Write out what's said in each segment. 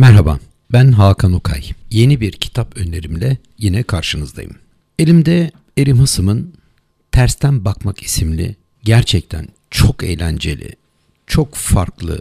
Merhaba, ben Hakan Okay. Yeni bir kitap önerimle yine karşınızdayım. Elimde Erim Hısım'ın Tersten Bakmak isimli gerçekten çok eğlenceli, çok farklı,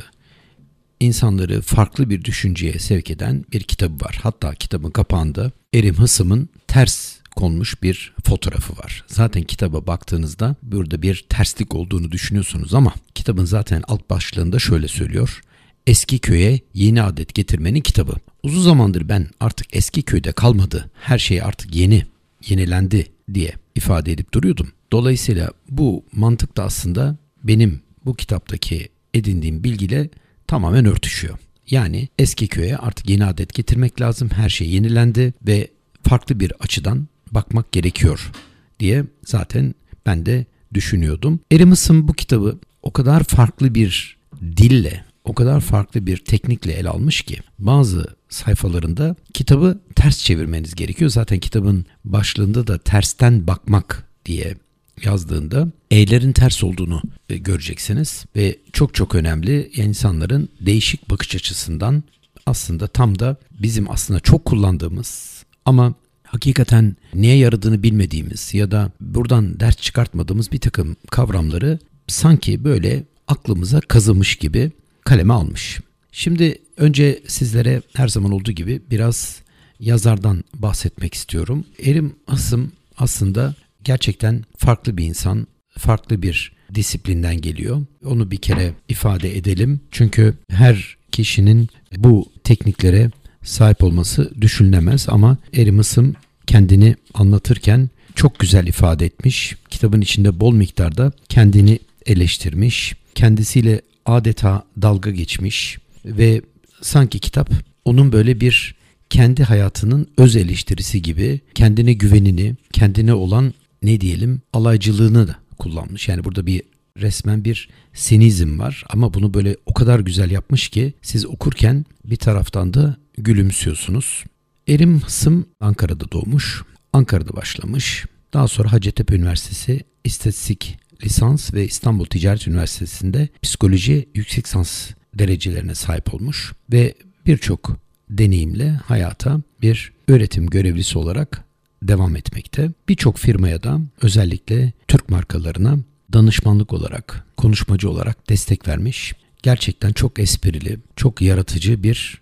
insanları farklı bir düşünceye sevk eden bir kitabı var. Hatta kitabın kapağında Erim Hısım'ın ters konmuş bir fotoğrafı var. Zaten kitaba baktığınızda burada bir terslik olduğunu düşünüyorsunuz ama kitabın zaten alt başlığında şöyle söylüyor. Eski köye yeni adet getirmenin kitabı. Uzun zamandır ben artık eski köyde kalmadı. Her şey artık yeni, yenilendi diye ifade edip duruyordum. Dolayısıyla bu mantık da aslında benim bu kitaptaki edindiğim bilgiyle tamamen örtüşüyor. Yani eski köye artık yeni adet getirmek lazım. Her şey yenilendi ve farklı bir açıdan bakmak gerekiyor diye zaten ben de düşünüyordum. Erimis'in bu kitabı o kadar farklı bir dille, o kadar farklı bir teknikle ele almış ki bazı sayfalarında kitabı ters çevirmeniz gerekiyor. Zaten kitabın başlığında da tersten bakmak diye yazdığında E'lerin ters olduğunu e, göreceksiniz ve çok çok önemli insanların değişik bakış açısından aslında tam da bizim aslında çok kullandığımız ama hakikaten neye yaradığını bilmediğimiz ya da buradan ders çıkartmadığımız bir takım kavramları sanki böyle aklımıza kazımış gibi kaleme almış. Şimdi önce sizlere her zaman olduğu gibi biraz yazardan bahsetmek istiyorum. Erim Asım aslında gerçekten farklı bir insan, farklı bir disiplinden geliyor. Onu bir kere ifade edelim. Çünkü her kişinin bu tekniklere sahip olması düşünülemez ama Erim Asım kendini anlatırken çok güzel ifade etmiş. Kitabın içinde bol miktarda kendini eleştirmiş. Kendisiyle adeta dalga geçmiş ve sanki kitap onun böyle bir kendi hayatının öz eleştirisi gibi kendine güvenini, kendine olan ne diyelim alaycılığını da kullanmış. Yani burada bir resmen bir senizm var ama bunu böyle o kadar güzel yapmış ki siz okurken bir taraftan da gülümsüyorsunuz. Erim Hısım Ankara'da doğmuş. Ankara'da başlamış. Daha sonra Hacettepe Üniversitesi İstatistik lisans ve İstanbul Ticaret Üniversitesi'nde psikoloji yüksek lisans derecelerine sahip olmuş ve birçok deneyimle hayata bir öğretim görevlisi olarak devam etmekte. Birçok firmaya da özellikle Türk markalarına danışmanlık olarak, konuşmacı olarak destek vermiş. Gerçekten çok esprili, çok yaratıcı bir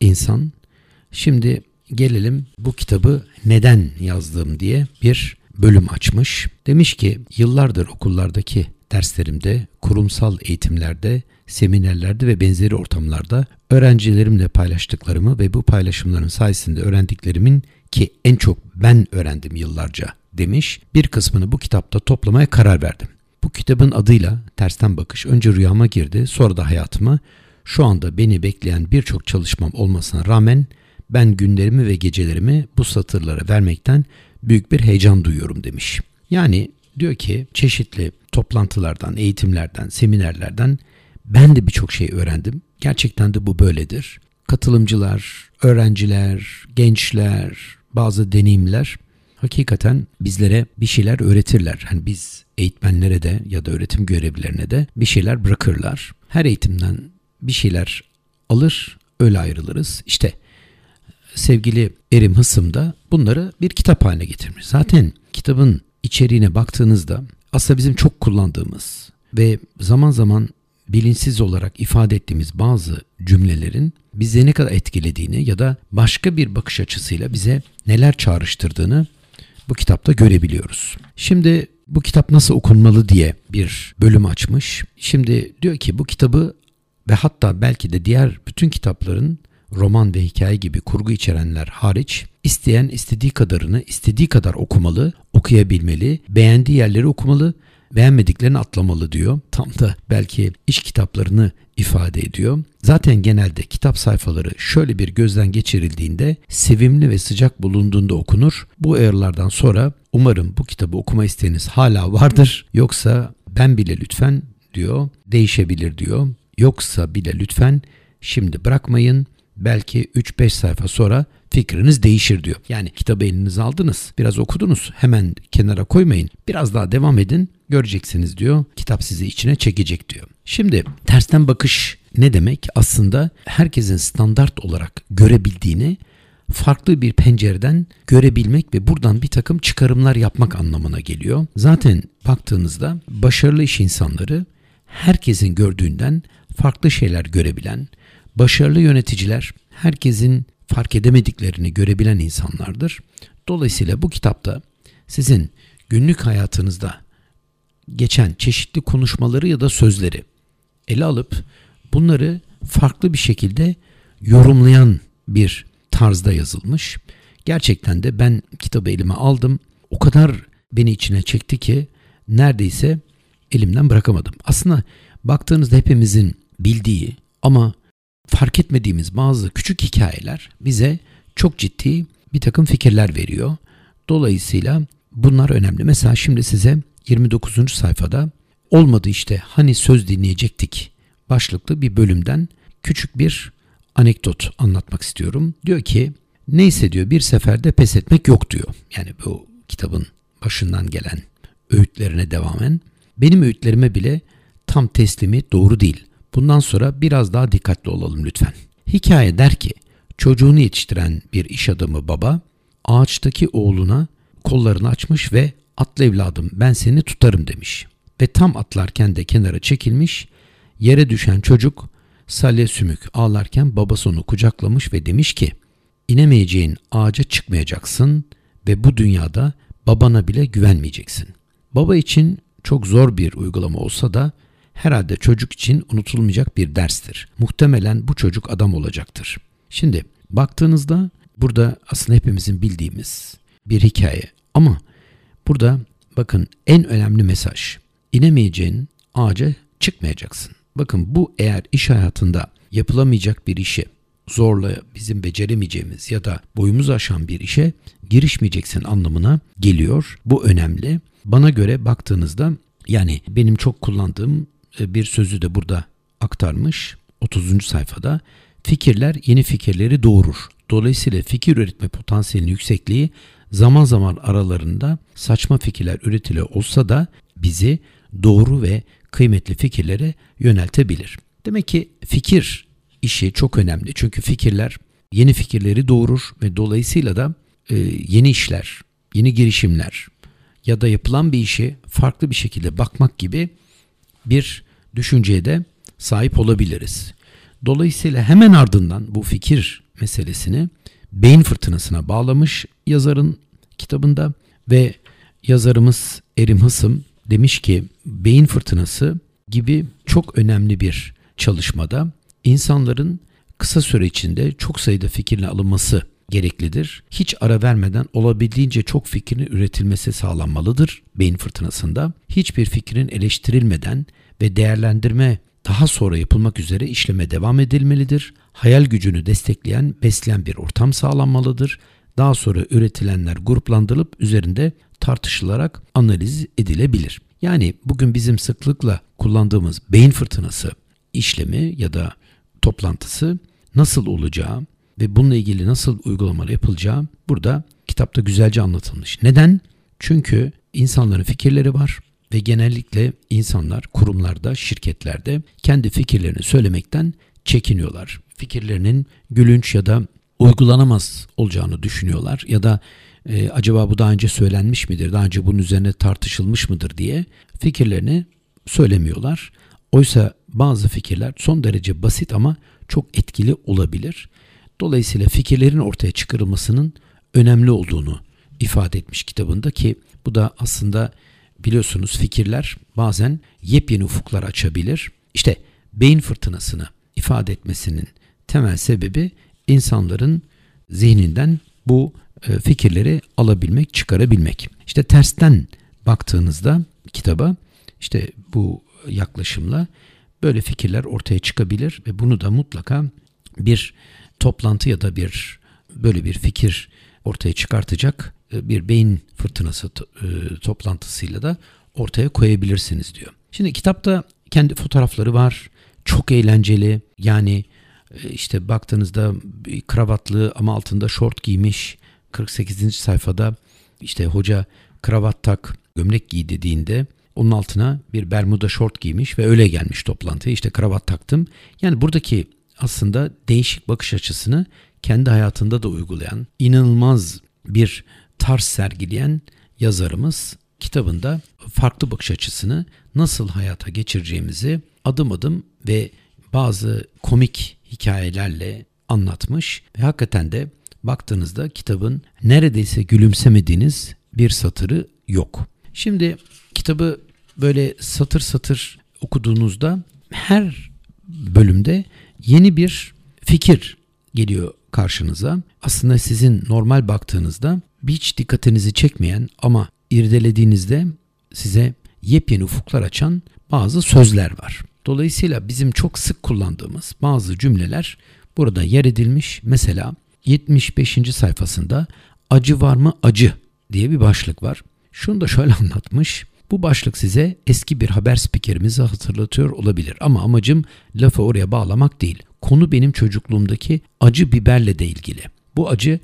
insan. Şimdi gelelim bu kitabı neden yazdım diye bir bölüm açmış. Demiş ki yıllardır okullardaki derslerimde, kurumsal eğitimlerde, seminerlerde ve benzeri ortamlarda öğrencilerimle paylaştıklarımı ve bu paylaşımların sayesinde öğrendiklerimin ki en çok ben öğrendim yıllarca demiş. Bir kısmını bu kitapta toplamaya karar verdim. Bu kitabın adıyla Tersten Bakış önce rüyama girdi, sonra da hayatıma. Şu anda beni bekleyen birçok çalışmam olmasına rağmen ben günlerimi ve gecelerimi bu satırlara vermekten büyük bir heyecan duyuyorum demiş. Yani diyor ki çeşitli toplantılardan, eğitimlerden, seminerlerden ben de birçok şey öğrendim. Gerçekten de bu böyledir. Katılımcılar, öğrenciler, gençler, bazı deneyimler hakikaten bizlere bir şeyler öğretirler. Hani biz eğitmenlere de ya da öğretim görevlilerine de bir şeyler bırakırlar. Her eğitimden bir şeyler alır, öyle ayrılırız. İşte sevgili Erim Hısım da bunları bir kitap haline getirmiş. Zaten kitabın içeriğine baktığınızda aslında bizim çok kullandığımız ve zaman zaman bilinçsiz olarak ifade ettiğimiz bazı cümlelerin bize ne kadar etkilediğini ya da başka bir bakış açısıyla bize neler çağrıştırdığını bu kitapta görebiliyoruz. Şimdi bu kitap nasıl okunmalı diye bir bölüm açmış. Şimdi diyor ki bu kitabı ve hatta belki de diğer bütün kitapların roman ve hikaye gibi kurgu içerenler hariç isteyen istediği kadarını istediği kadar okumalı, okuyabilmeli, beğendiği yerleri okumalı, beğenmediklerini atlamalı diyor. Tam da belki iş kitaplarını ifade ediyor. Zaten genelde kitap sayfaları şöyle bir gözden geçirildiğinde sevimli ve sıcak bulunduğunda okunur. Bu ayarlardan sonra umarım bu kitabı okuma isteğiniz hala vardır. Yoksa ben bile lütfen diyor değişebilir diyor. Yoksa bile lütfen şimdi bırakmayın belki 3-5 sayfa sonra fikriniz değişir diyor. Yani kitabı elinize aldınız, biraz okudunuz, hemen kenara koymayın. Biraz daha devam edin, göreceksiniz diyor. Kitap sizi içine çekecek diyor. Şimdi tersten bakış ne demek? Aslında herkesin standart olarak görebildiğini farklı bir pencereden görebilmek ve buradan bir takım çıkarımlar yapmak anlamına geliyor. Zaten baktığınızda başarılı iş insanları herkesin gördüğünden farklı şeyler görebilen, başarılı yöneticiler herkesin fark edemediklerini görebilen insanlardır. Dolayısıyla bu kitapta sizin günlük hayatınızda geçen çeşitli konuşmaları ya da sözleri ele alıp bunları farklı bir şekilde yorumlayan bir tarzda yazılmış. Gerçekten de ben kitabı elime aldım. O kadar beni içine çekti ki neredeyse elimden bırakamadım. Aslında baktığınızda hepimizin bildiği ama fark etmediğimiz bazı küçük hikayeler bize çok ciddi bir takım fikirler veriyor. Dolayısıyla bunlar önemli. Mesela şimdi size 29. sayfada olmadı işte hani söz dinleyecektik başlıklı bir bölümden küçük bir anekdot anlatmak istiyorum. Diyor ki neyse diyor bir seferde pes etmek yok diyor. Yani bu kitabın başından gelen öğütlerine devamen benim öğütlerime bile tam teslimi doğru değil. Bundan sonra biraz daha dikkatli olalım lütfen. Hikaye der ki çocuğunu yetiştiren bir iş adamı baba ağaçtaki oğluna kollarını açmış ve atla evladım ben seni tutarım demiş. Ve tam atlarken de kenara çekilmiş yere düşen çocuk salya sümük ağlarken babası onu kucaklamış ve demiş ki inemeyeceğin ağaca çıkmayacaksın ve bu dünyada babana bile güvenmeyeceksin. Baba için çok zor bir uygulama olsa da herhalde çocuk için unutulmayacak bir derstir. Muhtemelen bu çocuk adam olacaktır. Şimdi baktığınızda burada aslında hepimizin bildiğimiz bir hikaye ama burada bakın en önemli mesaj inemeyeceğin ağaca çıkmayacaksın. Bakın bu eğer iş hayatında yapılamayacak bir işe zorla bizim beceremeyeceğimiz ya da boyumuz aşan bir işe girişmeyeceksin anlamına geliyor. Bu önemli. Bana göre baktığınızda yani benim çok kullandığım bir sözü de burada aktarmış 30. sayfada. Fikirler yeni fikirleri doğurur. Dolayısıyla fikir üretme potansiyelinin yüksekliği zaman zaman aralarında saçma fikirler üretili olsa da bizi doğru ve kıymetli fikirlere yöneltebilir. Demek ki fikir işi çok önemli. Çünkü fikirler yeni fikirleri doğurur ve dolayısıyla da e, yeni işler, yeni girişimler ya da yapılan bir işi farklı bir şekilde bakmak gibi bir düşünceye de sahip olabiliriz. Dolayısıyla hemen ardından bu fikir meselesini beyin fırtınasına bağlamış yazarın kitabında ve yazarımız Erim Hısım demiş ki beyin fırtınası gibi çok önemli bir çalışmada insanların kısa süre içinde çok sayıda fikirle alınması gereklidir. Hiç ara vermeden olabildiğince çok fikrin üretilmesi sağlanmalıdır beyin fırtınasında. Hiçbir fikrin eleştirilmeden ve değerlendirme daha sonra yapılmak üzere işleme devam edilmelidir. Hayal gücünü destekleyen, besleyen bir ortam sağlanmalıdır. Daha sonra üretilenler gruplandırılıp üzerinde tartışılarak analiz edilebilir. Yani bugün bizim sıklıkla kullandığımız beyin fırtınası işlemi ya da toplantısı nasıl olacağı ve bununla ilgili nasıl uygulamalar yapılacağı burada kitapta güzelce anlatılmış. Neden? Çünkü insanların fikirleri var ve genellikle insanlar kurumlarda, şirketlerde kendi fikirlerini söylemekten çekiniyorlar. Fikirlerinin gülünç ya da uygulanamaz olacağını düşünüyorlar ya da e, acaba bu daha önce söylenmiş midir, daha önce bunun üzerine tartışılmış mıdır diye fikirlerini söylemiyorlar. Oysa bazı fikirler son derece basit ama çok etkili olabilir. Dolayısıyla fikirlerin ortaya çıkarılmasının önemli olduğunu ifade etmiş kitabında ki bu da aslında biliyorsunuz fikirler bazen yepyeni ufuklar açabilir. İşte beyin fırtınasını ifade etmesinin temel sebebi insanların zihninden bu e, fikirleri alabilmek, çıkarabilmek. İşte tersten baktığınızda kitaba işte bu yaklaşımla böyle fikirler ortaya çıkabilir ve bunu da mutlaka bir toplantı ya da bir böyle bir fikir ortaya çıkartacak e, bir beyin fırtınası e, toplantısıyla da ortaya koyabilirsiniz diyor. Şimdi kitapta kendi fotoğrafları var. Çok eğlenceli. Yani işte baktığınızda kravatlı ama altında şort giymiş 48. sayfada işte hoca kravat tak gömlek giy dediğinde Onun altına bir bermuda şort giymiş ve öyle gelmiş toplantıya. İşte kravat taktım. Yani buradaki aslında değişik bakış açısını kendi hayatında da uygulayan, inanılmaz bir tarz sergileyen yazarımız kitabında farklı bakış açısını nasıl hayata geçireceğimizi adım adım ve bazı komik hikayelerle anlatmış ve hakikaten de baktığınızda kitabın neredeyse gülümsemediğiniz bir satırı yok. Şimdi kitabı böyle satır satır okuduğunuzda her bölümde yeni bir fikir geliyor karşınıza. Aslında sizin normal baktığınızda hiç dikkatinizi çekmeyen ama irdelediğinizde size yepyeni ufuklar açan bazı sözler var. Dolayısıyla bizim çok sık kullandığımız bazı cümleler burada yer edilmiş. Mesela 75. sayfasında acı var mı acı diye bir başlık var. Şunu da şöyle anlatmış. Bu başlık size eski bir haber spikerimizi hatırlatıyor olabilir ama amacım lafı oraya bağlamak değil. Konu benim çocukluğumdaki acı biberle de ilgili. Bu acı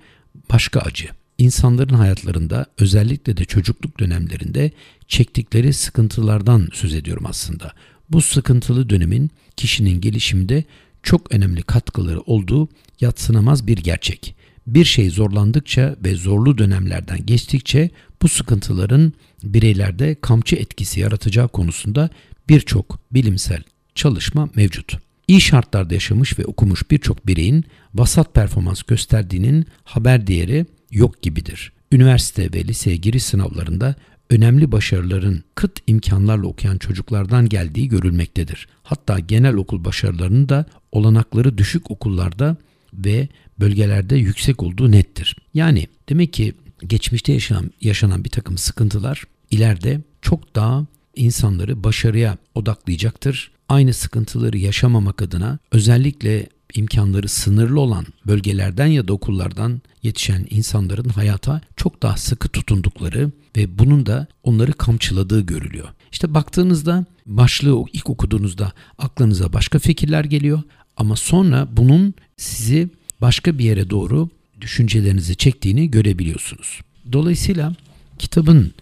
başka acı. İnsanların hayatlarında özellikle de çocukluk dönemlerinde çektikleri sıkıntılardan söz ediyorum aslında. Bu sıkıntılı dönemin kişinin gelişiminde çok önemli katkıları olduğu yatsınamaz bir gerçek. Bir şey zorlandıkça ve zorlu dönemlerden geçtikçe bu sıkıntıların bireylerde kamçı etkisi yaratacağı konusunda birçok bilimsel çalışma mevcut. İyi şartlarda yaşamış ve okumuş birçok bireyin vasat performans gösterdiğinin haber değeri yok gibidir. Üniversite ve liseye giriş sınavlarında önemli başarıların kıt imkanlarla okuyan çocuklardan geldiği görülmektedir. Hatta genel okul başarılarının da olanakları düşük okullarda ve bölgelerde yüksek olduğu nettir. Yani demek ki geçmişte yaşanan, yaşanan bir takım sıkıntılar ileride çok daha insanları başarıya odaklayacaktır. Aynı sıkıntıları yaşamamak adına özellikle imkanları sınırlı olan bölgelerden ya da okullardan yetişen insanların hayata çok daha sıkı tutundukları ve bunun da onları kamçıladığı görülüyor. İşte baktığınızda başlığı ilk okuduğunuzda aklınıza başka fikirler geliyor ama sonra bunun sizi başka bir yere doğru düşüncelerinizi çektiğini görebiliyorsunuz. Dolayısıyla kitabın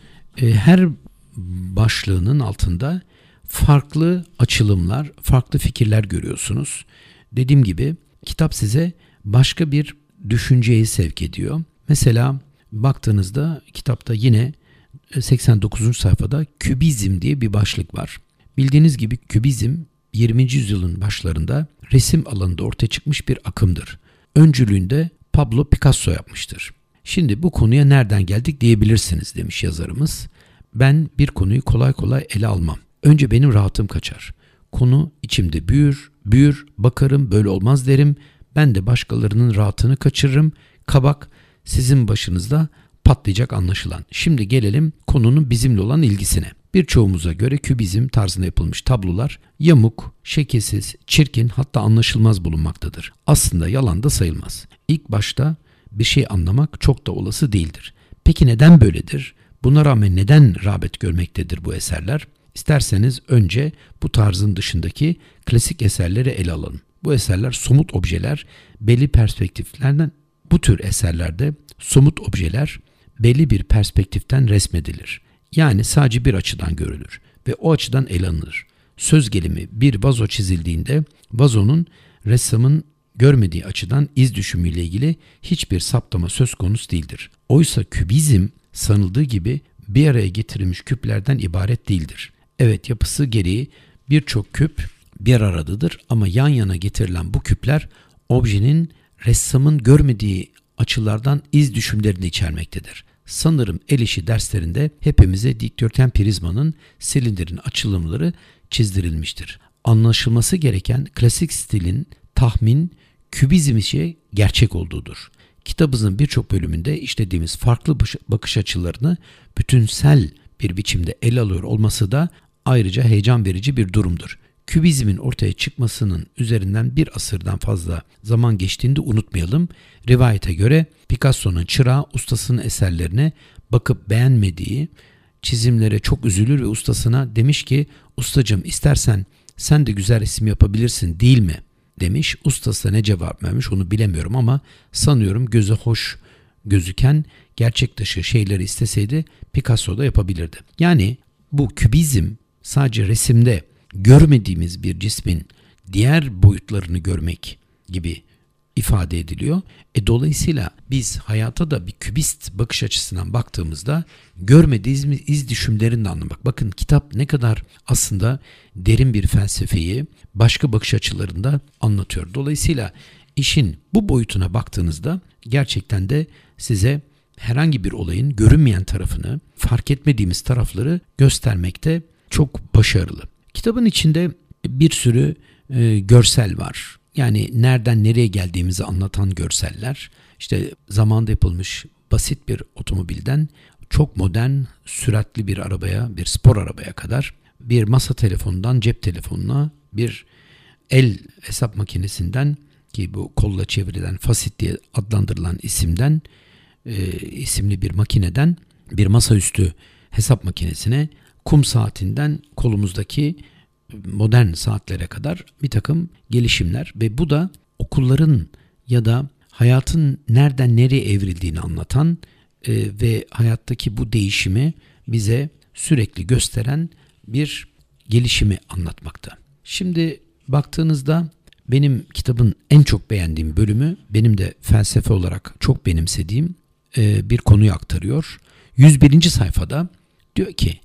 e, her başlığının altında farklı açılımlar, farklı fikirler görüyorsunuz. Dediğim gibi kitap size başka bir düşünceyi sevk ediyor. Mesela baktığınızda kitapta yine 89. E, sayfada kübizm diye bir başlık var. Bildiğiniz gibi kübizm 20. yüzyılın başlarında resim alanında ortaya çıkmış bir akımdır. Öncülüğünde Pablo Picasso yapmıştır. Şimdi bu konuya nereden geldik diyebilirsiniz demiş yazarımız. Ben bir konuyu kolay kolay ele almam. Önce benim rahatım kaçar. Konu içimde büyür, büyür, bakarım böyle olmaz derim. Ben de başkalarının rahatını kaçırırım. Kabak sizin başınızda patlayacak anlaşılan. Şimdi gelelim konunun bizimle olan ilgisine. Birçoğumuza göre kübizm tarzında yapılmış tablolar yamuk, şekilsiz, çirkin hatta anlaşılmaz bulunmaktadır. Aslında yalan da sayılmaz. İlk başta bir şey anlamak çok da olası değildir. Peki neden böyledir? Buna rağmen neden rağbet görmektedir bu eserler? İsterseniz önce bu tarzın dışındaki klasik eserleri ele alalım. Bu eserler somut objeler, belli perspektiflerden bu tür eserlerde somut objeler belli bir perspektiften resmedilir. Yani sadece bir açıdan görülür ve o açıdan ele alınır. Söz gelimi bir vazo çizildiğinde vazonun ressamın görmediği açıdan iz düşümüyle ilgili hiçbir saptama söz konusu değildir. Oysa kübizm sanıldığı gibi bir araya getirilmiş küplerden ibaret değildir. Evet yapısı gereği birçok küp bir aradadır ama yan yana getirilen bu küpler objenin ressamın görmediği açılardan iz düşümlerini içermektedir. Sanırım el işi derslerinde hepimize dikdörtgen prizmanın silindirin açılımları çizdirilmiştir. Anlaşılması gereken klasik stilin tahmin, kübizm işi gerçek olduğudur. Kitabımızın birçok bölümünde işlediğimiz farklı bakış açılarını bütünsel bir biçimde ele alıyor olması da ayrıca heyecan verici bir durumdur. Kübizmin ortaya çıkmasının üzerinden bir asırdan fazla zaman geçtiğini unutmayalım. Rivayete göre Picasso'nun çırağı ustasının eserlerine bakıp beğenmediği çizimlere çok üzülür ve ustasına demiş ki ustacım istersen sen de güzel resim yapabilirsin değil mi? Demiş. Ustası da ne cevap vermiş onu bilemiyorum ama sanıyorum göze hoş gözüken gerçek dışı şeyleri isteseydi Picasso da yapabilirdi. Yani bu kübizm sadece resimde görmediğimiz bir cismin diğer boyutlarını görmek gibi ifade ediliyor. E dolayısıyla biz hayata da bir kübist bakış açısından baktığımızda görmediğimiz iz düşümlerini de anlamak. Bakın kitap ne kadar aslında derin bir felsefeyi başka bakış açılarında anlatıyor. Dolayısıyla işin bu boyutuna baktığınızda gerçekten de size herhangi bir olayın görünmeyen tarafını, fark etmediğimiz tarafları göstermekte çok başarılı. Kitabın içinde bir sürü e, görsel var. Yani nereden nereye geldiğimizi anlatan görseller. İşte zamanda yapılmış basit bir otomobilden çok modern, süratli bir arabaya, bir spor arabaya kadar bir masa telefonundan cep telefonuna, bir el hesap makinesinden ki bu kolla çevrilen fasit diye adlandırılan isimden e, isimli bir makineden bir masaüstü hesap makinesine kum saatinden kolumuzdaki modern saatlere kadar bir takım gelişimler ve bu da okulların ya da hayatın nereden nereye evrildiğini anlatan e, ve hayattaki bu değişimi bize sürekli gösteren bir gelişimi anlatmakta. Şimdi baktığınızda benim kitabın en çok beğendiğim bölümü benim de felsefe olarak çok benimsediğim e, bir konuyu aktarıyor. 101. sayfada diyor ki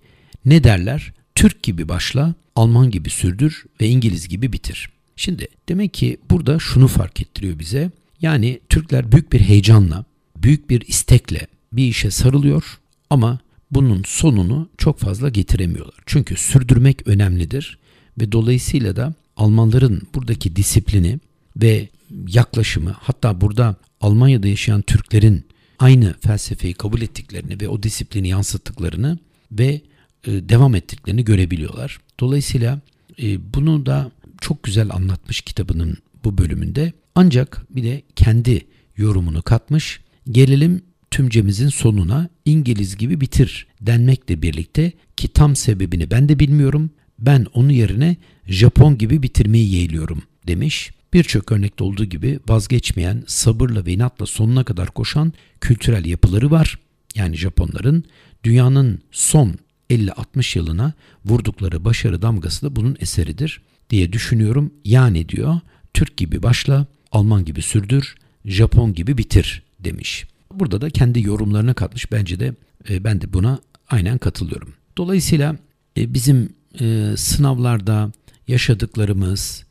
ne derler? Türk gibi başla, Alman gibi sürdür ve İngiliz gibi bitir. Şimdi demek ki burada şunu fark ettiriyor bize. Yani Türkler büyük bir heyecanla, büyük bir istekle bir işe sarılıyor ama bunun sonunu çok fazla getiremiyorlar. Çünkü sürdürmek önemlidir ve dolayısıyla da Almanların buradaki disiplini ve yaklaşımı hatta burada Almanya'da yaşayan Türklerin aynı felsefeyi kabul ettiklerini ve o disiplini yansıttıklarını ve devam ettiklerini görebiliyorlar. Dolayısıyla e, bunu da çok güzel anlatmış kitabının bu bölümünde. Ancak bir de kendi yorumunu katmış. Gelelim tümcemizin sonuna İngiliz gibi bitir denmekle birlikte ki tam sebebini ben de bilmiyorum. Ben onun yerine Japon gibi bitirmeyi yeğliyorum demiş. Birçok örnekte olduğu gibi vazgeçmeyen, sabırla ve inatla sonuna kadar koşan kültürel yapıları var. Yani Japonların dünyanın son 50-60 yılına vurdukları başarı damgası da bunun eseridir diye düşünüyorum. Yani diyor Türk gibi başla, Alman gibi sürdür, Japon gibi bitir demiş. Burada da kendi yorumlarına katmış. Bence de e, ben de buna aynen katılıyorum. Dolayısıyla e, bizim e, sınavlarda yaşadıklarımız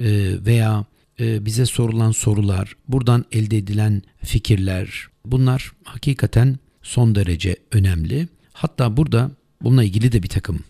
e, veya e, bize sorulan sorular, buradan elde edilen fikirler bunlar hakikaten son derece önemli. Hatta burada bununla ilgili de bir takım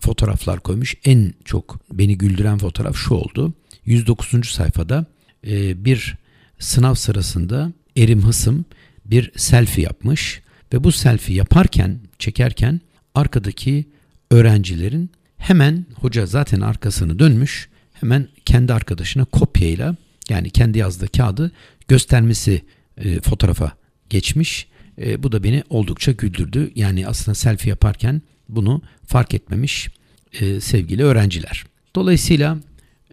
fotoğraflar koymuş. En çok beni güldüren fotoğraf şu oldu. 109. sayfada e, bir sınav sırasında Erim Hısım bir selfie yapmış ve bu selfie yaparken, çekerken arkadaki öğrencilerin hemen hoca zaten arkasını dönmüş hemen kendi arkadaşına kopyayla yani kendi yazdığı kağıdı göstermesi e, fotoğrafa geçmiş. E, bu da beni oldukça güldürdü. Yani aslında selfie yaparken bunu fark etmemiş e, sevgili öğrenciler. Dolayısıyla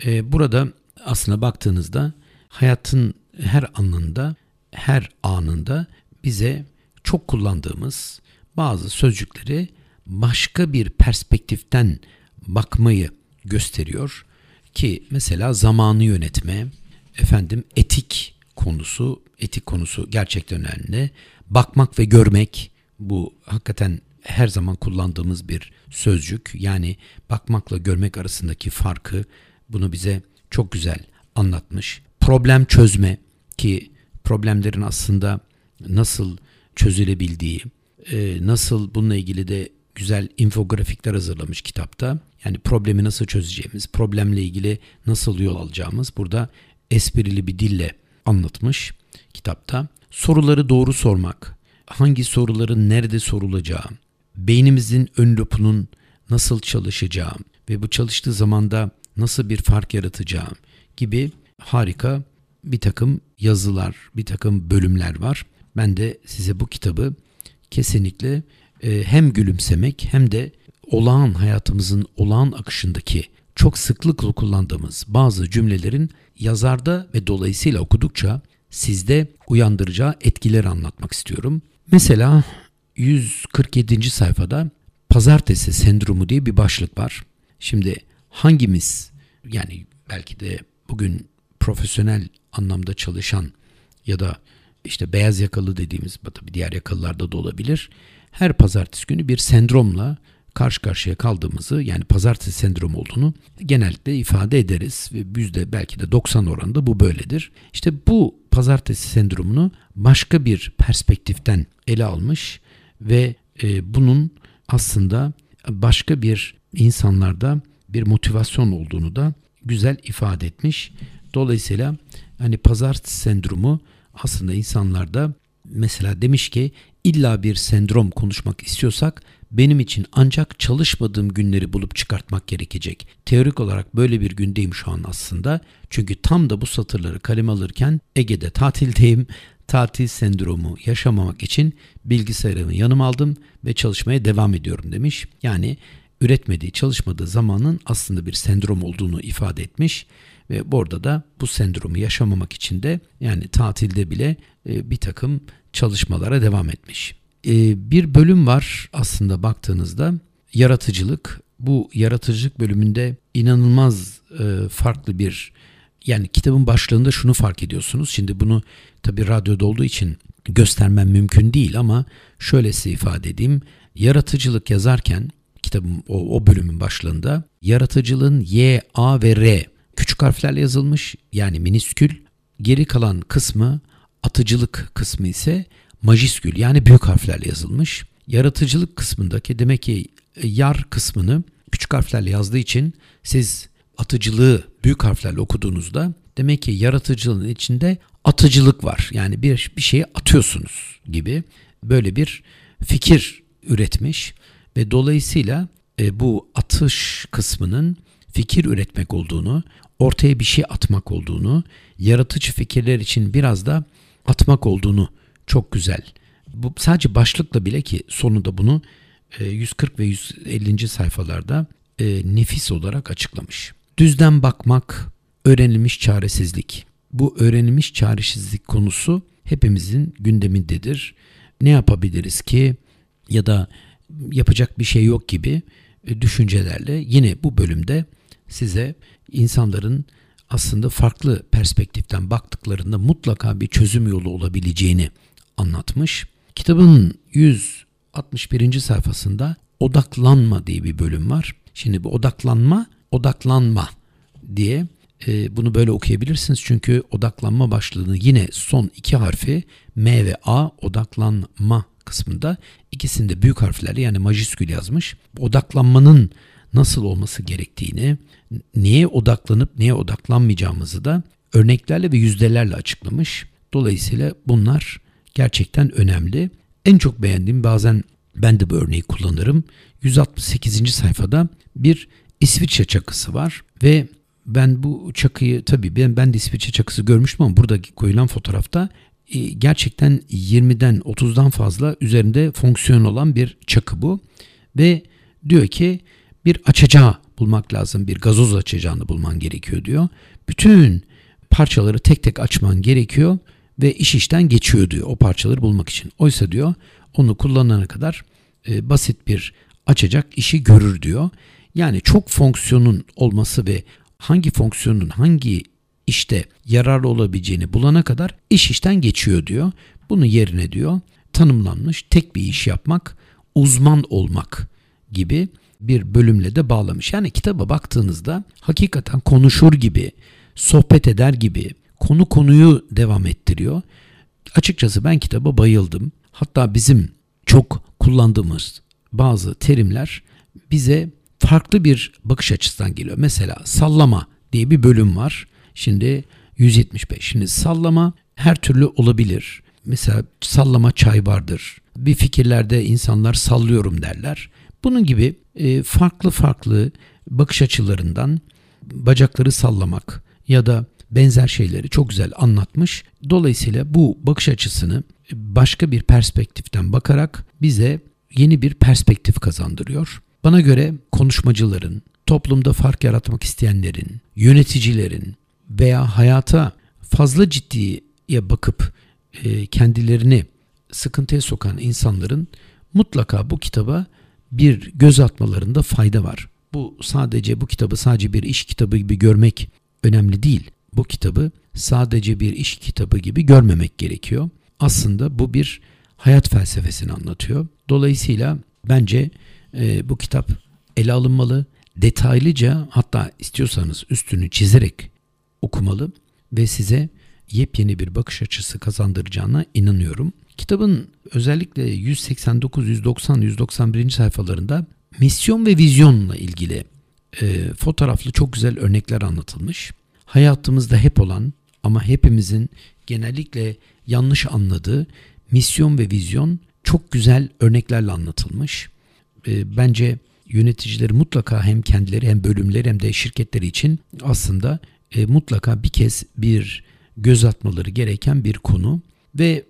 e, burada aslında baktığınızda hayatın her anında, her anında bize çok kullandığımız bazı sözcükleri başka bir perspektiften bakmayı gösteriyor ki mesela zamanı yönetme, efendim etik konusu, etik konusu gerçekten önemli. Bakmak ve görmek bu hakikaten her zaman kullandığımız bir sözcük. Yani bakmakla görmek arasındaki farkı bunu bize çok güzel anlatmış. Problem çözme ki problemlerin aslında nasıl çözülebildiği, e, nasıl bununla ilgili de güzel infografikler hazırlamış kitapta. Yani problemi nasıl çözeceğimiz, problemle ilgili nasıl yol alacağımız burada esprili bir dille anlatmış kitapta. Soruları doğru sormak, hangi soruların nerede sorulacağı, beynimizin ön lopunun nasıl çalışacağı ve bu çalıştığı zamanda nasıl bir fark yaratacağı gibi harika bir takım yazılar, bir takım bölümler var. Ben de size bu kitabı kesinlikle e, hem gülümsemek hem de olağan hayatımızın olağan akışındaki çok sıklıkla kullandığımız bazı cümlelerin yazarda ve dolayısıyla okudukça sizde uyandıracağı etkileri anlatmak istiyorum. Mesela 147. sayfada pazartesi sendromu diye bir başlık var. Şimdi hangimiz yani belki de bugün profesyonel anlamda çalışan ya da işte beyaz yakalı dediğimiz tabii diğer yakalılarda da olabilir. Her pazartesi günü bir sendromla karşı karşıya kaldığımızı yani pazartesi sendromu olduğunu genellikle ifade ederiz ve yüzde belki de 90 oranında bu böyledir. İşte bu pazartesi sendromunu başka bir perspektiften ele almış ve e, bunun aslında başka bir insanlarda bir motivasyon olduğunu da güzel ifade etmiş. Dolayısıyla hani pazartesi sendromu aslında insanlarda mesela demiş ki illa bir sendrom konuşmak istiyorsak benim için ancak çalışmadığım günleri bulup çıkartmak gerekecek. Teorik olarak böyle bir gündeyim şu an aslında. Çünkü tam da bu satırları kaleme alırken Ege'de tatildeyim. Tatil sendromu yaşamamak için bilgisayarımı yanıma aldım ve çalışmaya devam ediyorum demiş. Yani üretmediği, çalışmadığı zamanın aslında bir sendrom olduğunu ifade etmiş ve burada da bu sendromu yaşamamak için de yani tatilde bile e, bir takım çalışmalara devam etmiş. E, bir bölüm var aslında baktığınızda yaratıcılık. Bu yaratıcılık bölümünde inanılmaz e, farklı bir yani kitabın başlığında şunu fark ediyorsunuz. Şimdi bunu tabi radyoda olduğu için göstermem mümkün değil ama şöyle size ifade edeyim. Yaratıcılık yazarken kitabın o, o bölümün başlığında yaratıcılığın Y, A ve R küçük harflerle yazılmış yani miniskül. Geri kalan kısmı atıcılık kısmı ise majiskül yani büyük harflerle yazılmış. Yaratıcılık kısmındaki demek ki e, yar kısmını küçük harflerle yazdığı için siz atıcılığı büyük harflerle okuduğunuzda demek ki yaratıcılığın içinde atıcılık var. Yani bir bir şeyi atıyorsunuz gibi böyle bir fikir üretmiş ve dolayısıyla e, bu atış kısmının fikir üretmek olduğunu, ortaya bir şey atmak olduğunu, yaratıcı fikirler için biraz da atmak olduğunu çok güzel. Bu sadece başlıkla bile ki sonunda bunu 140 e, ve 150. sayfalarda e, nefis olarak açıklamış. Düzden bakmak, öğrenilmiş çaresizlik. Bu öğrenilmiş çaresizlik konusu hepimizin gündemindedir. Ne yapabiliriz ki ya da yapacak bir şey yok gibi e, düşüncelerle yine bu bölümde size insanların aslında farklı perspektiften baktıklarında mutlaka bir çözüm yolu olabileceğini anlatmış. Kitabın 161. sayfasında odaklanma diye bir bölüm var. Şimdi bu odaklanma, odaklanma diye e, bunu böyle okuyabilirsiniz. Çünkü odaklanma başlığını yine son iki harfi M ve A odaklanma kısmında ikisinde büyük harflerle yani majiskül yazmış. Odaklanmanın nasıl olması gerektiğini, neye odaklanıp neye odaklanmayacağımızı da örneklerle ve yüzdelerle açıklamış. Dolayısıyla bunlar gerçekten önemli. En çok beğendiğim bazen ben de bu örneği kullanırım. 168. sayfada bir İsviçre çakısı var ve ben bu çakıyı tabii ben, ben de İsviçre çakısı görmüştüm ama buradaki koyulan fotoğrafta e, gerçekten 20'den 30'dan fazla üzerinde fonksiyon olan bir çakı bu. Ve diyor ki bir açacağı bulmak lazım. Bir gazoz açacağını bulman gerekiyor diyor. Bütün parçaları tek tek açman gerekiyor ve iş işten geçiyor diyor o parçaları bulmak için. Oysa diyor onu kullanana kadar e, basit bir açacak işi görür diyor. Yani çok fonksiyonun olması ve hangi fonksiyonun hangi işte yararlı olabileceğini bulana kadar iş işten geçiyor diyor. Bunu yerine diyor tanımlanmış tek bir iş yapmak, uzman olmak gibi bir bölümle de bağlamış. Yani kitaba baktığınızda hakikaten konuşur gibi, sohbet eder gibi konu konuyu devam ettiriyor. Açıkçası ben kitaba bayıldım. Hatta bizim çok kullandığımız bazı terimler bize farklı bir bakış açısından geliyor. Mesela sallama diye bir bölüm var. Şimdi 175. Şimdi sallama her türlü olabilir. Mesela sallama çay vardır. Bir fikirlerde insanlar sallıyorum derler. Bunun gibi e, farklı farklı bakış açılarından bacakları sallamak ya da benzer şeyleri çok güzel anlatmış. Dolayısıyla bu bakış açısını başka bir perspektiften bakarak bize yeni bir perspektif kazandırıyor. Bana göre konuşmacıların, toplumda fark yaratmak isteyenlerin, yöneticilerin veya hayata fazla ciddiye bakıp e, kendilerini sıkıntıya sokan insanların mutlaka bu kitaba bir göz atmalarında fayda var. Bu sadece bu kitabı sadece bir iş kitabı gibi görmek önemli değil. Bu kitabı sadece bir iş kitabı gibi görmemek gerekiyor. Aslında bu bir hayat felsefesini anlatıyor. Dolayısıyla bence e, bu kitap ele alınmalı. Detaylıca hatta istiyorsanız üstünü çizerek okumalı ve size yepyeni bir bakış açısı kazandıracağına inanıyorum. Kitabın özellikle 189, 190, 191. sayfalarında misyon ve vizyonla ilgili e, fotoğraflı çok güzel örnekler anlatılmış. Hayatımızda hep olan ama hepimizin genellikle yanlış anladığı misyon ve vizyon çok güzel örneklerle anlatılmış. E, bence yöneticileri mutlaka hem kendileri hem bölümleri hem de şirketleri için aslında e, mutlaka bir kez bir göz atmaları gereken bir konu ve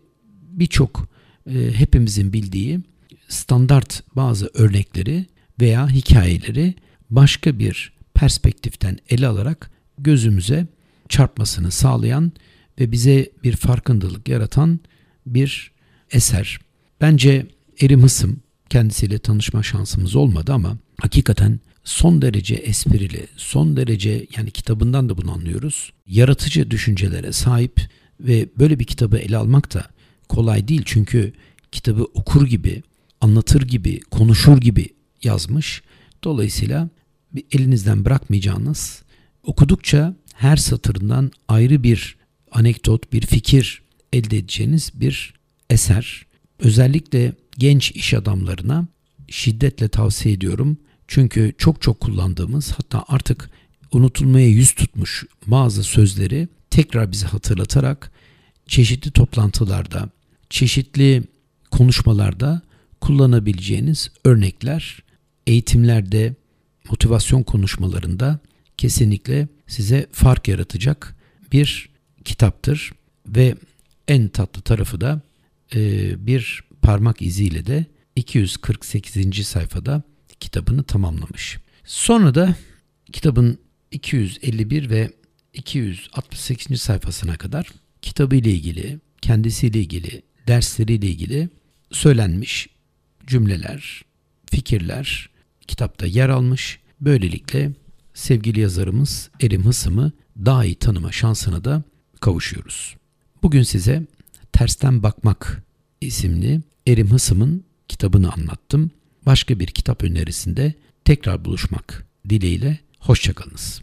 birçok e, hepimizin bildiği standart bazı örnekleri veya hikayeleri başka bir perspektiften ele alarak gözümüze çarpmasını sağlayan ve bize bir farkındalık yaratan bir eser. Bence Erim Hısım kendisiyle tanışma şansımız olmadı ama hakikaten son derece esprili, son derece yani kitabından da bunu anlıyoruz. Yaratıcı düşüncelere sahip ve böyle bir kitabı ele almak da kolay değil çünkü kitabı okur gibi, anlatır gibi, konuşur gibi yazmış. Dolayısıyla elinizden bırakmayacağınız, okudukça her satırından ayrı bir anekdot, bir fikir elde edeceğiniz bir eser. Özellikle genç iş adamlarına şiddetle tavsiye ediyorum. Çünkü çok çok kullandığımız hatta artık unutulmaya yüz tutmuş bazı sözleri tekrar bize hatırlatarak çeşitli toplantılarda, çeşitli konuşmalarda kullanabileceğiniz örnekler eğitimlerde, motivasyon konuşmalarında kesinlikle size fark yaratacak bir kitaptır ve en tatlı tarafı da bir parmak iziyle de 248. sayfada kitabını tamamlamış. Sonra da kitabın 251 ve 268. sayfasına kadar kitabı ile ilgili, kendisiyle ilgili, dersleriyle ilgili söylenmiş cümleler, fikirler kitapta yer almış. Böylelikle sevgili yazarımız Erim Hısım'ı daha iyi tanıma şansına da kavuşuyoruz. Bugün size Tersten Bakmak isimli Erim Hısım'ın kitabını anlattım. Başka bir kitap önerisinde tekrar buluşmak dileğiyle hoşçakalınız.